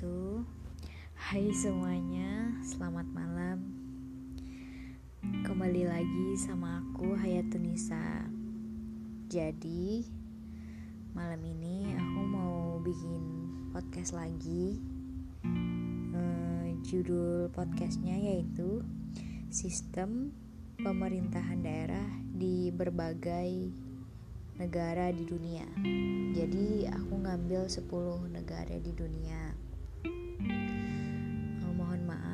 wabarakatuh Hai semuanya, selamat malam Kembali lagi sama aku Hayatunisa Jadi Malam ini aku mau bikin podcast lagi uh, Judul podcastnya yaitu Sistem Pemerintahan Daerah di berbagai negara di dunia. Jadi aku ngambil 10 negara di dunia.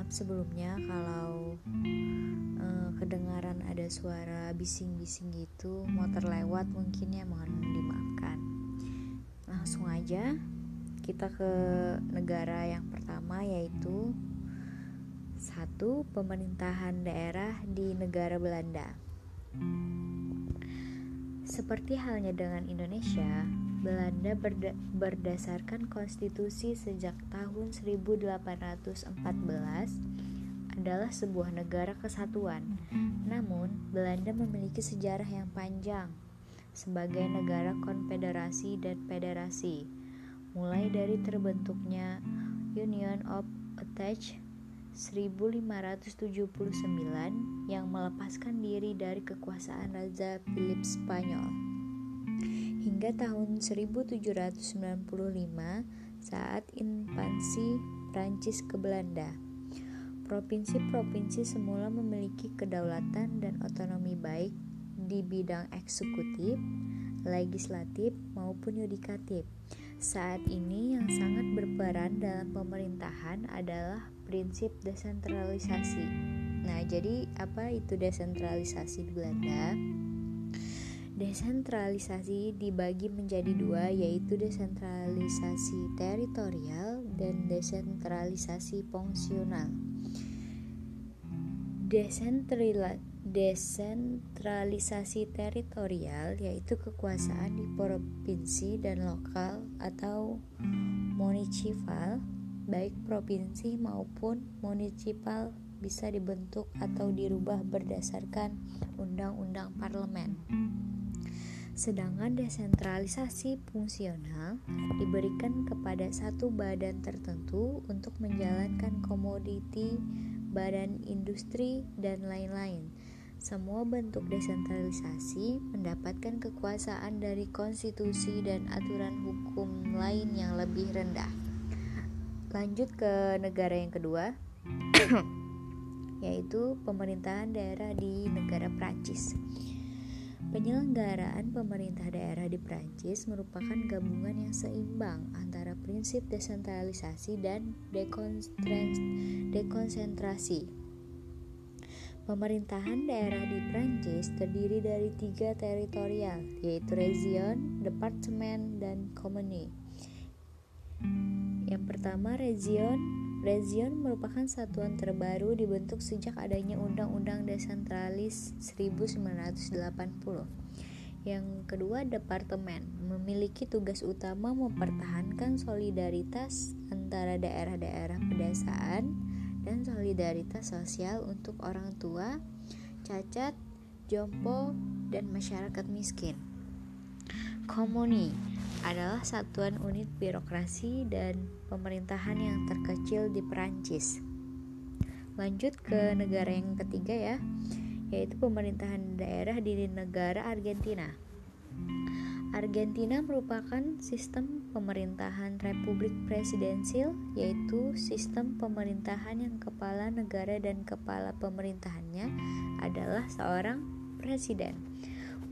Maaf sebelumnya kalau uh, kedengaran ada suara bising-bising gitu, motor lewat mungkin ya mohon dimaafkan. Langsung aja kita ke negara yang pertama yaitu satu pemerintahan daerah di negara Belanda. Seperti halnya dengan Indonesia, Belanda berda berdasarkan konstitusi sejak tahun 1814 adalah sebuah negara kesatuan. Namun, Belanda memiliki sejarah yang panjang sebagai negara konfederasi dan federasi, mulai dari terbentuknya Union of Attached 1579 yang melepaskan diri dari kekuasaan Raja Philip Spanyol. Hingga tahun 1795 saat invasi Prancis ke Belanda. Provinsi-provinsi semula memiliki kedaulatan dan otonomi baik di bidang eksekutif, legislatif, maupun yudikatif. Saat ini yang sangat berperan dalam pemerintahan adalah prinsip desentralisasi. Nah, jadi apa itu desentralisasi di Belanda? Desentralisasi dibagi menjadi dua, yaitu desentralisasi teritorial dan desentralisasi fungsional. Desentralisasi teritorial yaitu kekuasaan di provinsi dan lokal atau municipal baik provinsi maupun municipal bisa dibentuk atau dirubah berdasarkan undang-undang parlemen. Sedangkan desentralisasi fungsional diberikan kepada satu badan tertentu untuk menjalankan komoditi, badan industri, dan lain-lain. Semua bentuk desentralisasi mendapatkan kekuasaan dari konstitusi dan aturan hukum lain yang lebih rendah. Lanjut ke negara yang kedua, yaitu pemerintahan daerah di negara Prancis. Penyelenggaraan pemerintah daerah di Prancis merupakan gabungan yang seimbang antara prinsip desentralisasi dan dekonsentrasi. Pemerintahan daerah di Prancis terdiri dari tiga teritorial, yaitu region, departemen, dan commune. Yang pertama, region. Region merupakan satuan terbaru dibentuk sejak adanya Undang-Undang Desentralis 1980. Yang kedua, departemen memiliki tugas utama mempertahankan solidaritas antara daerah-daerah pedesaan dan solidaritas sosial untuk orang tua, cacat, jompo, dan masyarakat miskin. Komuni adalah satuan unit birokrasi dan pemerintahan yang terkecil di Perancis. Lanjut ke negara yang ketiga ya, yaitu pemerintahan daerah di negara Argentina. Argentina merupakan sistem pemerintahan republik presidensil, yaitu sistem pemerintahan yang kepala negara dan kepala pemerintahannya adalah seorang presiden.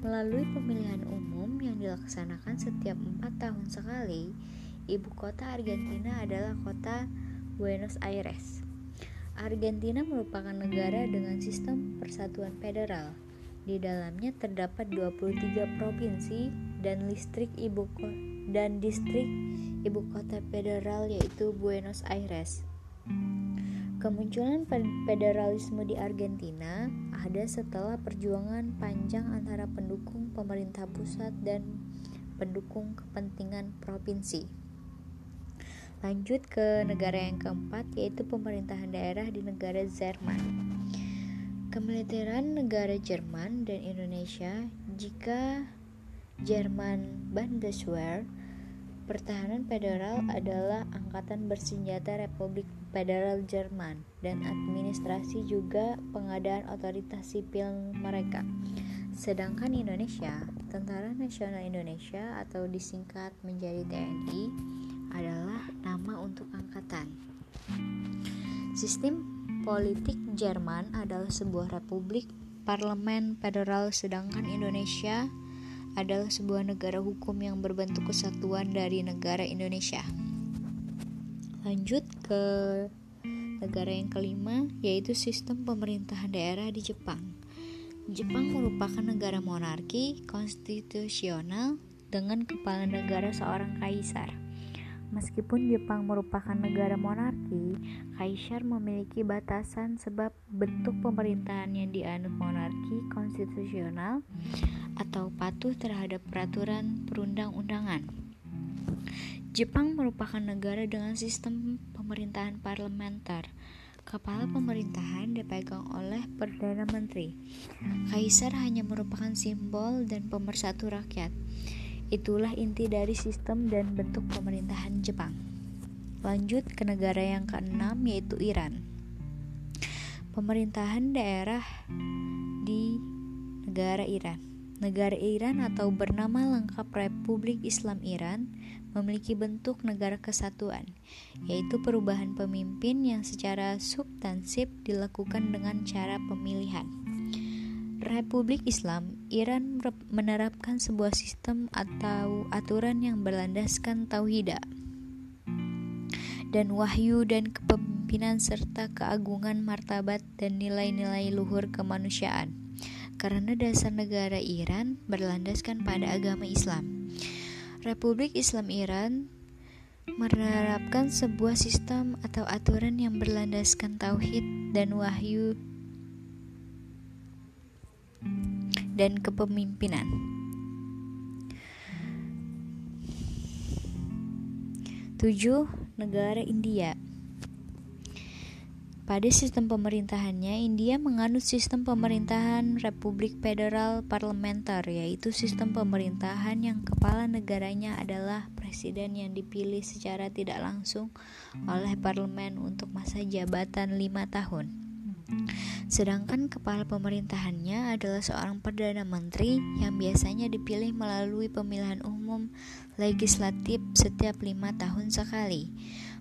Melalui pemilihan umum yang dilaksanakan setiap empat tahun sekali, ibu kota Argentina adalah kota Buenos Aires. Argentina merupakan negara dengan sistem persatuan federal. Di dalamnya terdapat 23 provinsi dan listrik ibu kota dan distrik ibu kota federal yaitu Buenos Aires. Kemunculan federalisme di Argentina ada setelah perjuangan panjang antara pendukung pemerintah pusat dan pendukung kepentingan provinsi. Lanjut ke negara yang keempat yaitu pemerintahan daerah di negara Jerman. Kemiliteran negara Jerman dan Indonesia jika Jerman Bundeswehr Pertahanan Federal adalah angkatan bersenjata Republik Federal Jerman dan administrasi juga pengadaan otoritas sipil mereka. Sedangkan Indonesia, Tentara Nasional Indonesia atau disingkat menjadi TNI adalah nama untuk angkatan. Sistem politik Jerman adalah sebuah republik parlemen federal sedangkan Indonesia adalah sebuah negara hukum yang berbentuk kesatuan dari negara Indonesia. Lanjut ke negara yang kelima, yaitu sistem pemerintahan daerah di Jepang. Jepang merupakan negara monarki konstitusional dengan kepala negara seorang kaisar. Meskipun Jepang merupakan negara monarki, kaisar memiliki batasan sebab bentuk pemerintahan yang dianut monarki konstitusional atau patuh terhadap peraturan perundang-undangan. Jepang merupakan negara dengan sistem pemerintahan parlementer. Kepala pemerintahan dipegang oleh Perdana Menteri. Kaisar hanya merupakan simbol dan pemersatu rakyat. Itulah inti dari sistem dan bentuk pemerintahan Jepang. Lanjut ke negara yang keenam yaitu Iran. Pemerintahan daerah di negara Iran. Negara Iran atau bernama lengkap Republik Islam Iran memiliki bentuk negara kesatuan, yaitu perubahan pemimpin yang secara substansif dilakukan dengan cara pemilihan. Republik Islam Iran menerapkan sebuah sistem atau aturan yang berlandaskan tauhid dan wahyu dan kepemimpinan serta keagungan martabat dan nilai-nilai luhur kemanusiaan. Karena dasar negara Iran berlandaskan pada agama Islam. Republik Islam Iran menerapkan sebuah sistem atau aturan yang berlandaskan tauhid dan wahyu dan kepemimpinan. Tujuh, negara India. Pada sistem pemerintahannya, India menganut sistem pemerintahan Republik Federal Parlementer, yaitu sistem pemerintahan yang kepala negaranya adalah presiden yang dipilih secara tidak langsung oleh parlemen untuk masa jabatan lima tahun. Sedangkan kepala pemerintahannya adalah seorang perdana menteri yang biasanya dipilih melalui pemilihan umum legislatif setiap lima tahun sekali.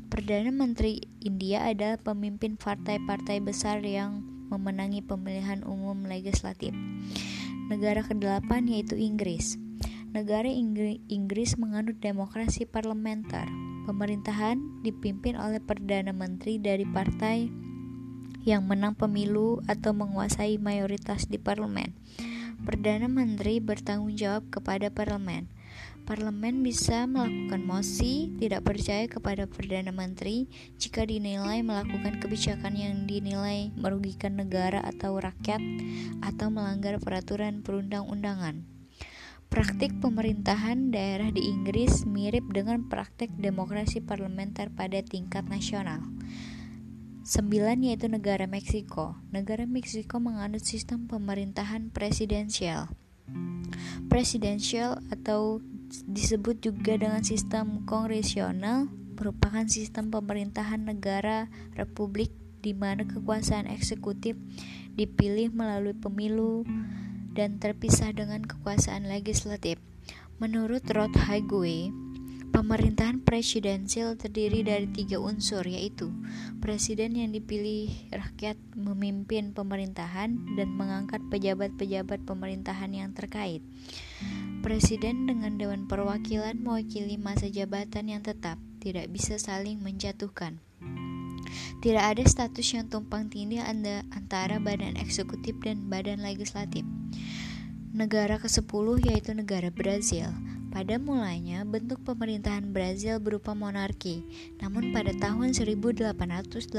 Perdana Menteri India adalah pemimpin partai-partai besar yang memenangi pemilihan umum legislatif. Negara kedelapan yaitu Inggris. Negara Inggris menganut demokrasi parlementer. Pemerintahan dipimpin oleh Perdana Menteri dari partai yang menang pemilu atau menguasai mayoritas di parlemen. Perdana Menteri bertanggung jawab kepada parlemen. Parlemen bisa melakukan mosi tidak percaya kepada Perdana Menteri jika dinilai melakukan kebijakan yang dinilai merugikan negara atau rakyat atau melanggar peraturan perundang-undangan. Praktik pemerintahan daerah di Inggris mirip dengan praktik demokrasi parlementer pada tingkat nasional. Sembilan yaitu negara Meksiko. Negara Meksiko menganut sistem pemerintahan presidensial. Presidensial atau disebut juga dengan sistem kongresional merupakan sistem pemerintahan negara republik di mana kekuasaan eksekutif dipilih melalui pemilu dan terpisah dengan kekuasaan legislatif. Menurut Rod Hague, Pemerintahan presidensial terdiri dari tiga unsur yaitu presiden yang dipilih rakyat memimpin pemerintahan dan mengangkat pejabat-pejabat pemerintahan yang terkait. Presiden dengan dewan perwakilan mewakili masa jabatan yang tetap, tidak bisa saling menjatuhkan. Tidak ada status yang tumpang tindih antara badan eksekutif dan badan legislatif. Negara ke-10 yaitu negara Brazil. Pada mulanya, bentuk pemerintahan Brazil berupa monarki, namun pada tahun 1889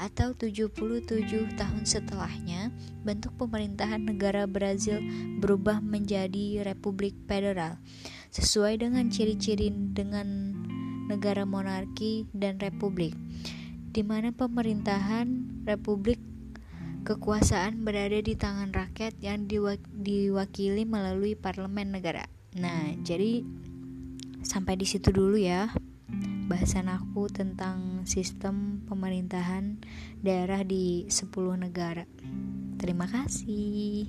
atau 77 tahun setelahnya, bentuk pemerintahan negara Brazil berubah menjadi republik federal, sesuai dengan ciri-ciri dengan negara monarki dan republik, di mana pemerintahan republik kekuasaan berada di tangan rakyat yang diwakili melalui parlemen negara. Nah, jadi sampai di situ dulu ya bahasan aku tentang sistem pemerintahan daerah di 10 negara. Terima kasih.